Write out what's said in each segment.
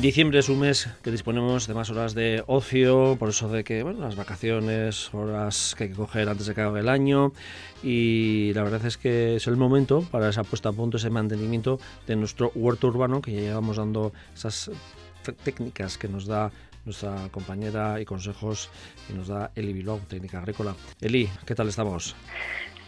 Diciembre es un mes que disponemos de más horas de ocio, por eso de que, bueno, las vacaciones, horas que hay que coger antes de que acabe el año y la verdad es que es el momento para esa puesta a punto, ese mantenimiento de nuestro huerto urbano que ya llevamos dando esas técnicas que nos da nuestra compañera y consejos que nos da Eli Bilbao, técnica agrícola. Eli, ¿qué tal estamos?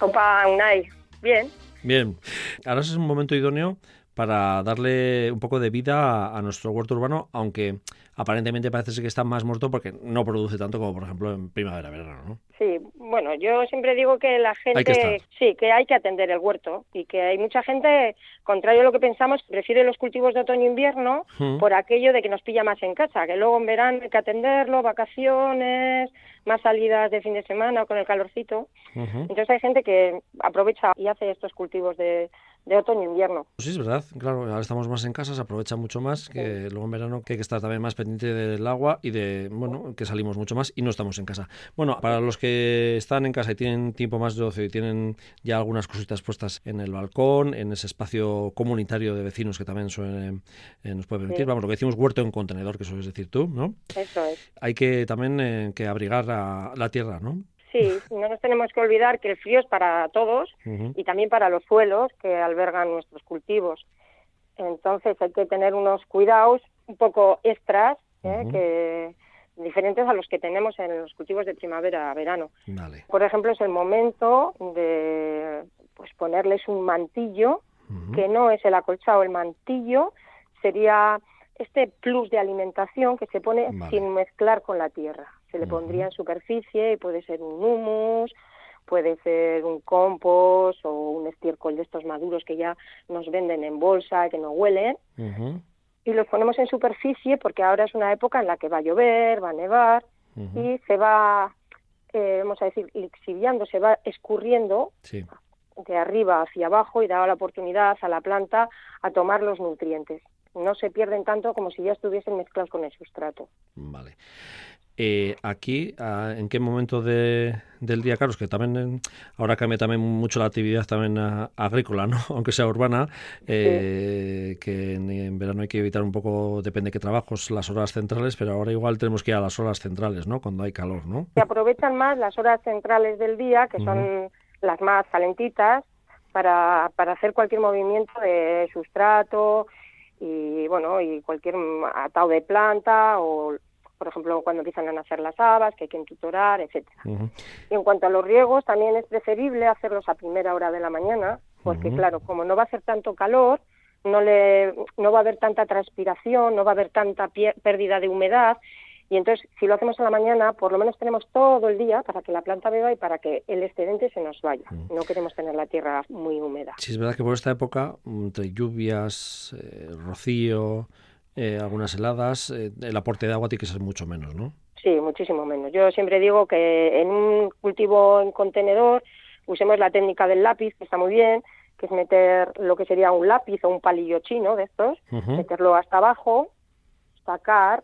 Opa, Unai, bien. Bien, ahora es un momento idóneo para darle un poco de vida a, nuestro huerto urbano, aunque aparentemente parece que está más muerto porque no produce tanto como, por ejemplo, en primavera-verano, ¿no? Sí, bueno, yo siempre digo que la gente, sí, que hay que atender el huerto y que hay mucha gente, contrario a lo que pensamos, prefiere los cultivos de otoño-invierno por aquello de que nos pilla más en casa, que luego en verano hay que atenderlo, vacaciones, más salidas de fin de semana con el calorcito. Entonces hay gente que aprovecha y hace estos cultivos de de otoño-invierno. Sí, es verdad, claro, ahora estamos más en casa, se aprovecha mucho más que luego en verano que hay que estar también más pendiente del agua y de, bueno, que salimos mucho más y no estamos en casa. Bueno, para los que están en casa y tienen tiempo más de ocio y tienen ya algunas cositas puestas en el balcón, en ese espacio comunitario de vecinos que también suelen, eh, nos puede permitir, vamos, lo que decimos huerto en contenedor, que sueles decir tú, ¿no? Eso es. Hay que también eh, que abrigar a la tierra, ¿no? Sí, no nos tenemos que olvidar que el frío es para todos y también para los suelos que albergan nuestros cultivos. Entonces hay que tener unos cuidados un poco extras, ¿eh? que diferentes a los que tenemos en los cultivos de primavera-verano. Por ejemplo, es el momento de pues ponerles un mantillo, que no es el acolchado, el mantillo sería este plus de alimentación que se pone sin mezclar con la tierra. Se le pondría en superficie y puede ser un humus, puede ser un compost o un estiércol de estos maduros que ya nos venden en bolsa, que no huelen. Y los ponemos en superficie porque ahora es una época en la que va a llover, va a nevar y se va, eh, vamos a decir, lixiviando, se va escurriendo de arriba hacia abajo y da la oportunidad a la planta a tomar los nutrientes no se pierden tanto como si ya estuviesen mezclados con el sustrato. Vale. Eh, aquí, ¿en qué momento de, del día, Carlos? Que también ahora cambia también mucho la actividad también ah, agrícola, ¿no? Aunque sea urbana, eh, que en, verano hay que evitar un poco, depende de qué trabajos, las horas centrales, pero ahora igual tenemos que ir a las horas centrales, ¿no? Cuando hay calor, ¿no? Se aprovechan más las horas centrales del día, que son las más calentitas, para, para hacer cualquier movimiento de sustrato, y bueno, y cualquier atado de planta o por ejemplo cuando empiezan a nacer las habas, que hay que entutorar, etcétera. Y en cuanto a los riegos, también es preferible hacerlos a primera hora de la mañana, porque claro, como no va a hacer tanto calor, no le no va a haber tanta transpiración, no va a haber tanta pérdida de humedad y entonces, si lo hacemos a la mañana, por lo menos tenemos todo el día para que la planta beba y para que el excedente se nos vaya. Mm. No queremos tener la tierra muy húmeda. Sí, es verdad que por esta época, entre lluvias, eh, rocío, eh, algunas heladas, eh, el aporte de agua tiene que ser mucho menos, ¿no? Sí, muchísimo menos. Yo siempre digo que en un cultivo en contenedor usemos la técnica del lápiz, que está muy bien, que es meter lo que sería un lápiz o un palillo chino de estos, meterlo hasta abajo, sacar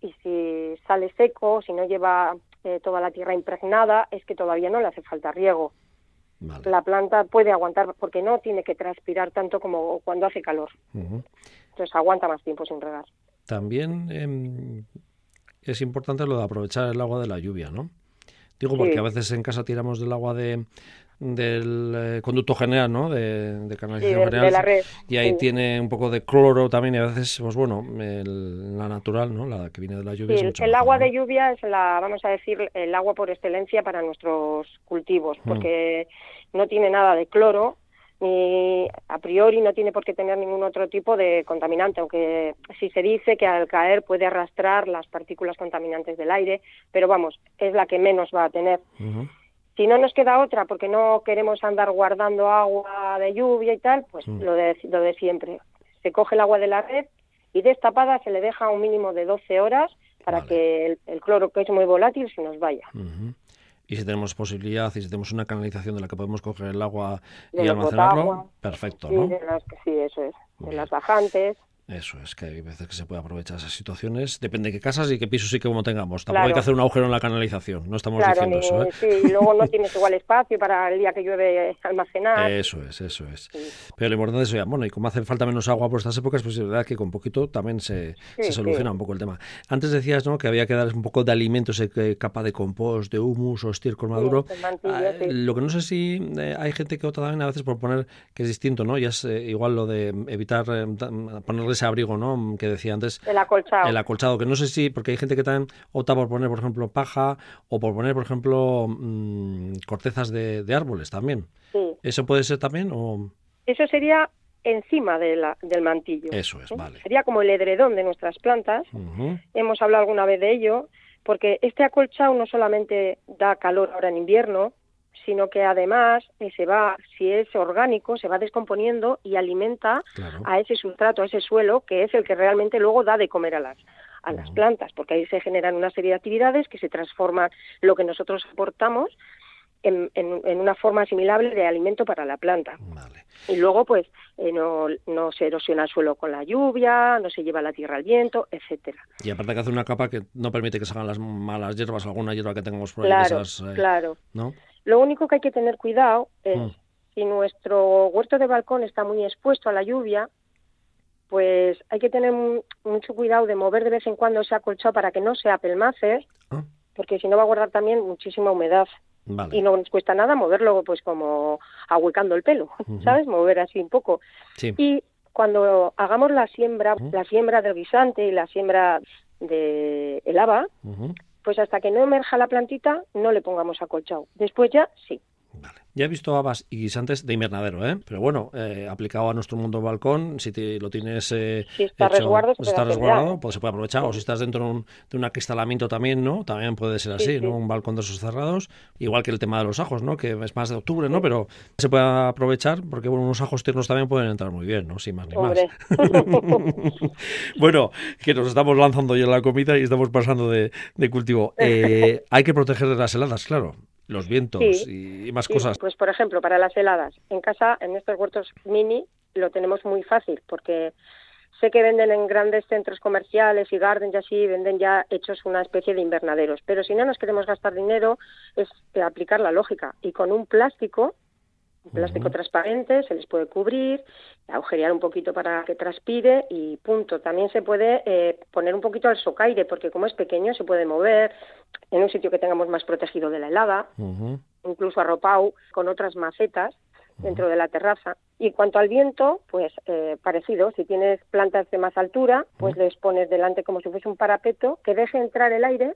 y si sale seco, si no lleva eh, toda la tierra impregnada, es que todavía no le hace falta riego. La planta puede aguantar porque no tiene que transpirar tanto como cuando hace calor. Entonces aguanta más tiempo sin regar. También em, es importante lo de aprovechar el agua de la lluvia, ¿no? Digo, porque a veces en casa tiramos del agua de, del eh, conducto general, ¿no? De, de canalización general. Y ahí tiene un poco de cloro también y a veces, pues bueno, la natural, ¿no? La que viene de la lluvia. el, agua de lluvia es la, vamos a decir, el agua por excelencia para nuestros cultivos, mm. porque no tiene nada de cloro, ni a priori no tiene por qué tener ningún otro tipo de contaminante, aunque sí se dice que al caer puede arrastrar las partículas contaminantes del aire, pero vamos, es la que menos va a tener. Si no nos queda otra porque no queremos andar guardando agua de lluvia y tal, pues lo, de, lo de siempre. Se coge el agua de la red y destapada se le deja un mínimo de 12 horas para que el, cloro, que es muy volátil, se nos vaya. Y si tenemos posibilidad y si tenemos una canalización de la que podemos coger el agua y almacenarlo, perfecto, ¿no? Sí, sí, eso es. De las bajantes. Eso es, que hay veces que se puede aprovechar esas situaciones. Depende de qué casas y qué pisos y qué como tengamos. Tampoco hay que hacer un agujero en la canalización, no estamos diciendo eso. ¿eh? Sí, y luego no tienes igual espacio para el día que llueve almacenar. Eso es, eso es. Pero lo importante es, bueno, y como hace falta menos agua por estas épocas, pues es verdad que con poquito también se, se soluciona un poco el tema. Antes decías ¿no? que había que darles un poco de alimento, ese capa de compost, de humus o estiércol maduro. Ah, lo que no sé si eh, hay gente que opta también a veces por poner que es distinto, ¿no? Ya es eh, igual lo de evitar ponerle ese abrigo, ¿no? Que decía antes. El acolchado. El acolchado, que no sé si, porque hay gente que también opta por poner, por ejemplo, paja o por poner, por ejemplo, mm, cortezas de, árboles también. Sí. ¿Eso puede ser también o...? Eso sería encima de la, del mantillo. Eso es, ¿eh? vale. Sería como el edredón de nuestras plantas. Hemos hablado alguna vez de ello, porque este acolchado no solamente da calor ahora en invierno, sino que además eh, se va, si es orgánico, se va descomponiendo y alimenta a ese sustrato, a ese suelo, que es el que realmente luego da de comer a las a las plantas, porque ahí se generan una serie de actividades que se transforman lo que nosotros aportamos en, en, una forma asimilable de alimento para la planta. Y luego, pues, eh, no, no se erosiona el suelo con la lluvia, no se lleva la tierra al viento, etcétera. Y aparte que hace una capa que no permite que salgan las malas hierbas, alguna hierba que tengamos por ahí. Claro, eh, claro. ¿no? Lo único que hay que tener cuidado es mm. si nuestro huerto de balcón está muy expuesto a la lluvia, pues hay que tener mucho cuidado de mover de vez en cuando ese acolchado para que no se apelmace, ah. porque si no va a guardar también muchísima humedad. Y no nos cuesta nada moverlo, pues como ahuecando el pelo, ¿sabes? Mover así un poco. Y cuando hagamos la siembra, la siembra del guisante y la siembra de el haba, pues hasta que no emerja la plantita no le pongamos acolchado. Después ya sí. Ya he visto habas y guisantes de invernadero, ¿eh? pero bueno, eh, aplicado a nuestro mundo balcón, si lo tienes eh, si está resguardo, se, está resguardado pues se puede aprovechar. O si estás dentro de un, de acristalamiento también, ¿no? También puede ser así, ¿no? Un balcón de esos cerrados. Igual que el tema de los ajos, ¿no? Que es más de octubre, ¿no? Pero se puede aprovechar porque bueno, unos ajos tiernos también pueden entrar muy bien, ¿no? Sin más ni más. bueno, que nos estamos lanzando ya la comida y estamos pasando de, de cultivo. Eh, hay que proteger de las heladas, claro los vientos y, más cosas. Pues por ejemplo, para las heladas, en casa, en estos huertos mini, lo tenemos muy fácil porque sé que venden en grandes centros comerciales y gardens y así, venden ya hechos una especie de invernaderos. Pero si no nos queremos gastar dinero, es aplicar la lógica. Y con un plástico plástico transparente, se les puede cubrir, agujerear un poquito para que transpire y punto. También se puede eh, poner un poquito al socaire, porque como es pequeño se puede mover en un sitio que tengamos más protegido de la helada, incluso arropado con otras macetas dentro de la terraza. Y cuanto al viento, pues eh, parecido, si tienes plantas de más altura, pues les pones delante como si fuese un parapeto que deje entrar el aire,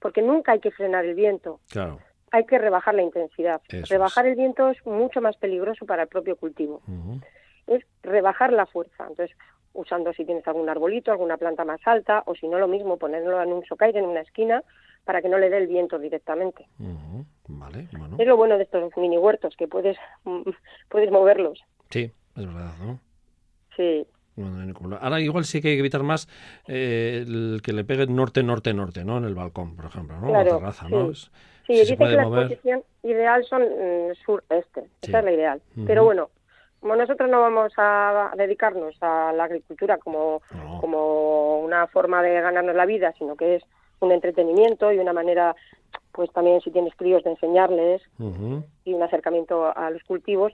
porque nunca hay que frenar el viento. Claro hay que rebajar la intensidad. rebajar el viento es mucho más peligroso para el propio cultivo. Es rebajar la fuerza. Entonces, usando si tienes algún arbolito, alguna planta más alta, o si no lo mismo, ponerlo en un socaire en una esquina para que no le dé el viento directamente. Es lo bueno de estos mini huertos, que puedes, puedes moverlos. Sí, es verdad, ¿no? Sí. Ahora igual sí que hay que evitar más eh, el que le pegue norte, norte, norte, ¿no? En el balcón, por ejemplo, ¿no? la terraza, ¿no? Sí, dice que la exposición ideal son mm, sur-este, esa es la ideal. Pero bueno, como nosotros no vamos a dedicarnos a la agricultura como, como una forma de ganarnos la vida, sino que es un entretenimiento y una manera, pues también si tienes críos, de enseñarles y un acercamiento a los cultivos,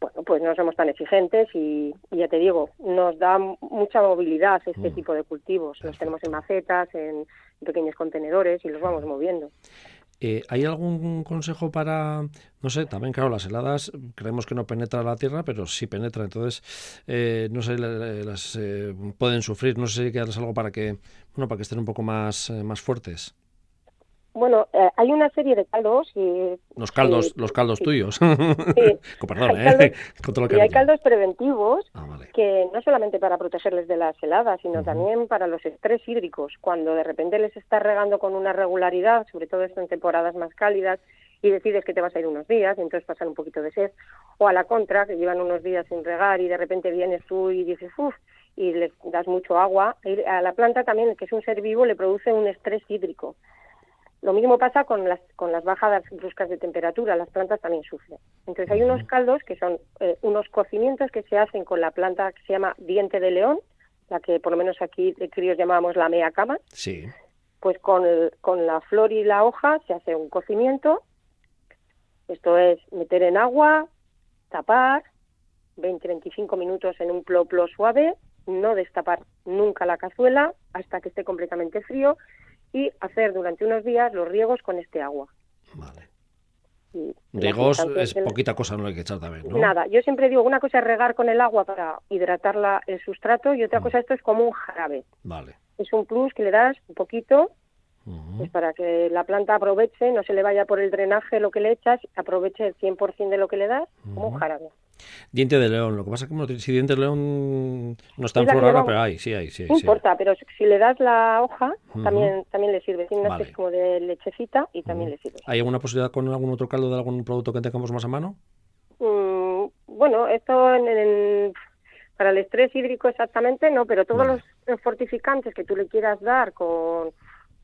bueno, pues no somos tan exigentes y, ya te digo, nos da mucha movilidad este mm. tipo de cultivos. Los tenemos en macetas, en pequeños contenedores y los vamos moviendo. Eh, ¿Hay algún consejo para, no sé, también claro, las heladas creemos que no penetra la tierra, pero sí penetra, entonces, eh, no sé, las eh, pueden sufrir, no sé si quedarles algo para que, bueno, para que estén un poco más, más fuertes. Bueno, eh, hay una serie de caldos y... Los caldos, los caldos tuyos. Sí. Perdón, hay ¿eh? caldos, y hay caldos preventivos ah, que no solamente para protegerles de las heladas, sino también para los estrés hídricos. Cuando de repente les estás regando con una regularidad, sobre todo esto en temporadas más cálidas, y decides que te vas a ir unos días y entonces pasan un poquito de sed, o a la contra, que llevan unos días sin regar y de repente vienes tú y dices, uff, y les das mucho agua, a la planta también, que es un ser vivo, le produce un estrés hídrico. Lo mismo pasa con las, con las bajadas bruscas de temperatura, las plantas también sufren. Entonces hay unos caldos que son eh, unos cocimientos que se hacen con la planta que se llama diente de león, la que por lo menos aquí de críos llamábamos la mea cama. Sí. Pues con, con la flor y la hoja se hace un cocimiento. Esto es meter en agua, tapar, 20-25 minutos en un ploplo suave, no destapar nunca la cazuela hasta que esté completamente frío y hacer durante unos días los riegos con este agua. Vale. Riegos es poquita cosa, no hay que echar también, ¿no? Nada, yo siempre digo, una cosa es regar con el agua para hidratar el sustrato y otra mm. cosa esto es como un jarabe. Vale. Es un plus que le das un poquito pues para que la planta aproveche, no se le vaya por el drenaje lo que le echas, aproveche el 100% de lo que le das como un jarabe. Diente de león, lo que pasa es que si diente de león no está en flor pero hay, sí hay, sí No importa, pero si le das la hoja, también también le sirve. Tiene una como de lechecita y también le sirve. ¿Hay alguna posibilidad con algún otro caldo de algún producto que tengamos más a mano? Mm, bueno, esto en, para el estrés hídrico exactamente no, pero todos los fortificantes que tú le quieras dar con,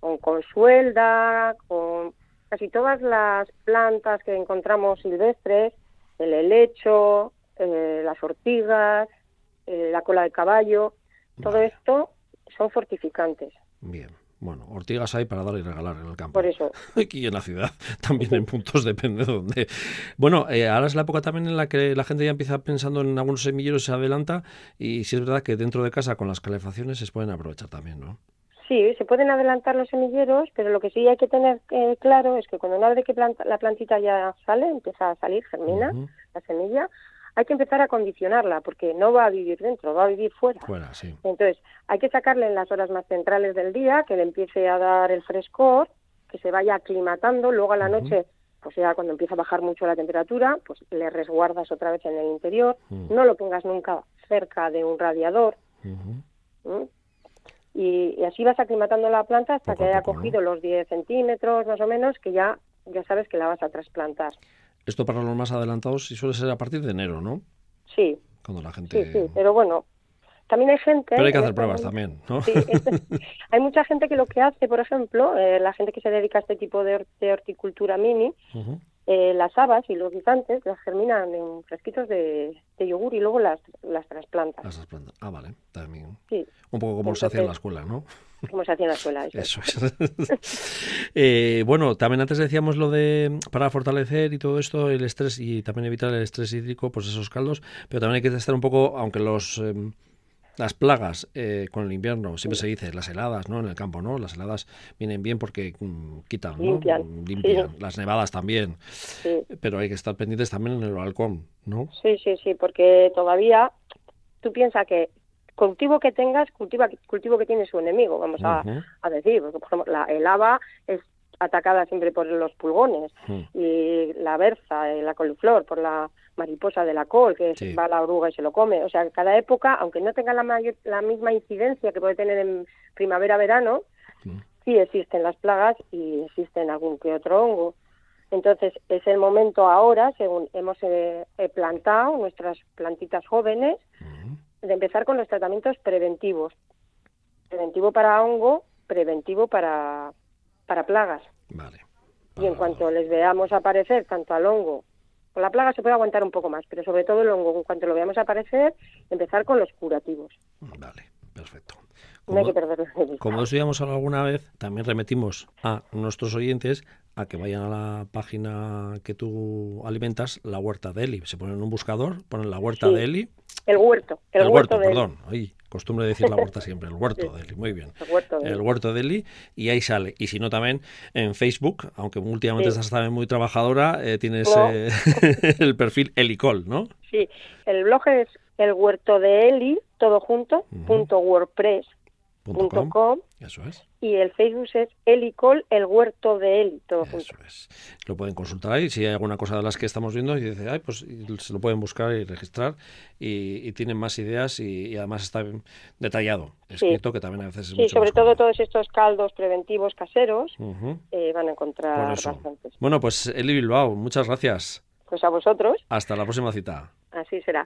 con, con suelda, con casi todas las plantas que encontramos silvestres, el helecho, eh, las ortigas, eh, la cola de caballo, todo esto son fortificantes. Bien. Bueno, ortigas hay para dar y regalar en el campo. Por eso. Aquí en la ciudad también en puntos depende de dónde. Bueno, eh, ahora es la época también en la que la gente ya empieza pensando en algunos semilleros, se adelanta y sí es verdad que dentro de casa con las calefacciones se pueden aprovechar también, ¿no? Sí, se pueden adelantar los semilleros, pero lo que sí hay que tener eh, claro es que cuando una vez que la plantita ya sale, empieza a salir, germina la semilla, hay que empezar a condicionarla porque no va a vivir dentro, va a vivir fuera. Fuera, sí. Entonces, hay que sacarle en las horas más centrales del día, que le empiece a dar el frescor, que se vaya aclimatando, luego a la noche pues ya cuando empieza a bajar mucho la temperatura, pues le resguardas otra vez en el interior, no lo pongas nunca cerca de un radiador, y, así vas aclimatando la planta hasta que haya cogido los 10 centímetros más o menos, que ya, ya sabes que la vas a trasplantar. Esto para los más adelantados sí suele ser a partir de enero, ¿no? Sí. Cuando la gente... Sí, sí, pero bueno, también hay gente... Pero hay que hacer pruebas también, ¿no? Sí, hay mucha gente que lo que hace, por ejemplo, eh, la gente que se dedica a este tipo de, horticultura mini, eh, las habas y los guisantes las germinan en fresquitos de, yogur y luego las, las trasplantan. Las trasplantan. Ah, vale, también. Sí. Un poco como se hacía en la escuela, ¿no? Como se hacía en la escuela. Eso, es. eh, bueno, también antes decíamos lo de para fortalecer y todo esto, el estrés y también evitar el estrés hídrico, pues esos caldos, pero también hay que estar un poco, aunque los... Em, las plagas eh, con el invierno, siempre se dice, las heladas, ¿no? En el campo, ¿no? Las heladas vienen bien porque mm, quitan, ¿no? Limpian. Las nevadas también. Pero hay que estar pendientes también en el balcón, ¿no? Sí, sí, sí, porque todavía tú piensas que cultivo que tengas, cultiva, cultivo que tiene su enemigo, vamos a, decir. Porque, por ejemplo, la, el haba es atacada siempre por los pulgones y la berza, eh, la coliflor por la mariposa de la col, que va a la oruga y se lo come. O sea, cada época, aunque no tenga la, la misma incidencia que puede tener en primavera-verano, sí. existen las plagas y existen algún que otro hongo. Entonces, es el momento ahora, según hemos eh, plantado nuestras plantitas jóvenes, de empezar con los tratamientos preventivos. Preventivo para hongo, preventivo para, para plagas. Vale. Y en cuanto les veamos aparecer tanto al hongo con la plaga se puede aguantar un poco más, pero sobre todo el hongo, en cuanto lo veamos aparecer, empezar con los curativos. Vale, perfecto. No hay que perderlo Como decíamos alguna vez, también remitimos a nuestros oyentes a que vayan a la página que tú alimentas, la huerta de Eli. Se ponen en un buscador, ponen la huerta de Eli. El huerto. El, huerto, perdón. Ay, costumbre de decir la huerta siempre. El huerto de Eli. Muy bien. El huerto de Eli. Y ahí sale. Y si no, también en Facebook, aunque últimamente estás también muy trabajadora, eh, tienes eh, el perfil Elicol, ¿no? Sí. El blog es el huerto de Eli, todo junto, punto WordPress Com, Eso es. Y el Facebook es Elicol, el huerto de Eli, todo Eso es. Lo pueden consultar ahí. Si hay alguna cosa de las que estamos viendo, y dice, ay, pues se lo pueden buscar y registrar. Y, tienen más ideas y, además está detallado, escrito, que también a veces es Sí, sobre todo todos estos caldos preventivos caseros eh, van a encontrar bastantes. Bueno, pues Eli Bilbao, muchas gracias. Pues a vosotros. Hasta la próxima cita. Así será.